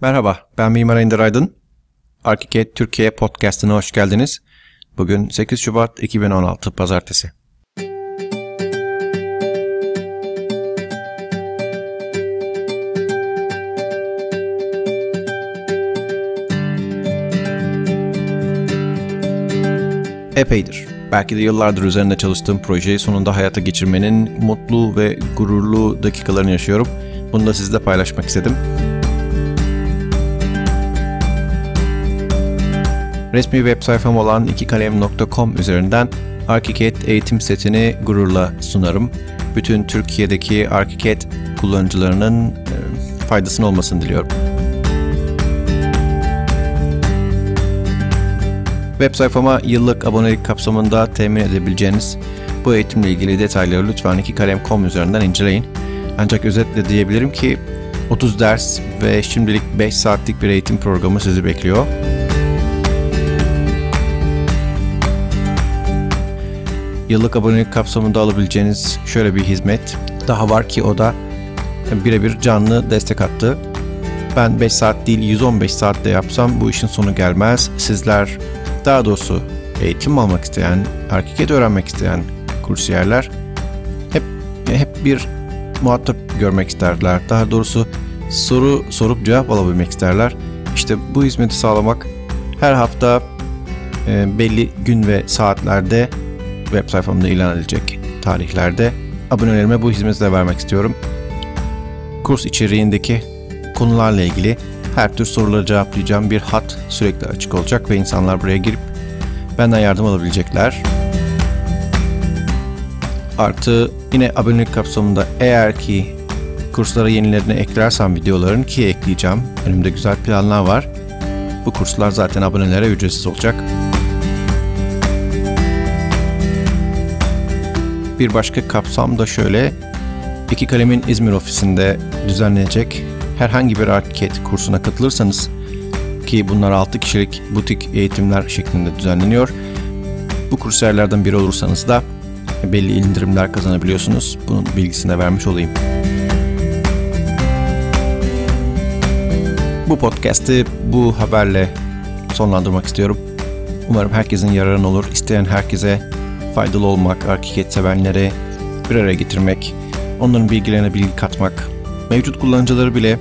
Merhaba, ben Mimar Ender Aydın. Arkiket Türkiye Podcast'ına hoş geldiniz. Bugün 8 Şubat 2016 Pazartesi. Epeydir. Belki de yıllardır üzerinde çalıştığım projeyi sonunda hayata geçirmenin mutlu ve gururlu dakikalarını yaşıyorum. Bunu da sizle paylaşmak istedim. Resmi web sayfam olan ikikalem.com üzerinden ArchiCAD eğitim setini gururla sunarım. Bütün Türkiye'deki ArchiCAD kullanıcılarının e, faydasını olmasını diliyorum. Web sayfama yıllık abonelik kapsamında temin edebileceğiniz bu eğitimle ilgili detayları lütfen ikikalem.com üzerinden inceleyin. Ancak özetle diyebilirim ki 30 ders ve şimdilik 5 saatlik bir eğitim programı sizi bekliyor. Yıllık abonelik kapsamında alabileceğiniz şöyle bir hizmet daha var ki o da birebir canlı destek attı. Ben 5 saat değil 115 saatte yapsam bu işin sonu gelmez. Sizler daha doğrusu eğitim almak isteyen, hareket öğrenmek isteyen kursiyerler hep hep bir muhatap görmek isterler. Daha doğrusu soru sorup cevap alabilmek isterler. İşte bu hizmeti sağlamak her hafta e, belli gün ve saatlerde web sayfamda ilan edilecek tarihlerde abonelerime bu hizmeti de vermek istiyorum. Kurs içeriğindeki konularla ilgili her tür soruları cevaplayacağım bir hat sürekli açık olacak ve insanlar buraya girip benden yardım alabilecekler. Artı yine abonelik kapsamında eğer ki kurslara yenilerini eklersem videoların ki ekleyeceğim. Önümde güzel planlar var. Bu kurslar zaten abonelere ücretsiz olacak. Bir başka kapsam da şöyle. İki Kalem'in İzmir ofisinde düzenlenecek herhangi bir arket kursuna katılırsanız ki bunlar 6 kişilik butik eğitimler şeklinde düzenleniyor. Bu kursiyerlerden biri olursanız da belli indirimler kazanabiliyorsunuz. Bunun bilgisini de vermiş olayım. Bu podcast'i bu haberle sonlandırmak istiyorum. Umarım herkesin yararına olur. İsteyen herkese faydalı olmak, arkiket sevenlere bir araya getirmek, onların bilgilerine bilgi katmak, mevcut kullanıcıları bile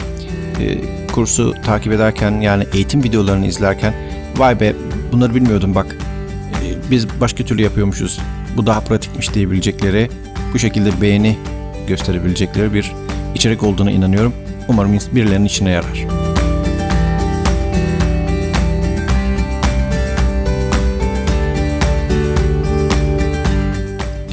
e, kursu takip ederken yani eğitim videolarını izlerken vay be bunları bilmiyordum bak e, biz başka türlü yapıyormuşuz bu daha pratikmiş diyebilecekleri bu şekilde beğeni gösterebilecekleri bir içerik olduğuna inanıyorum. Umarım birilerinin işine yarar.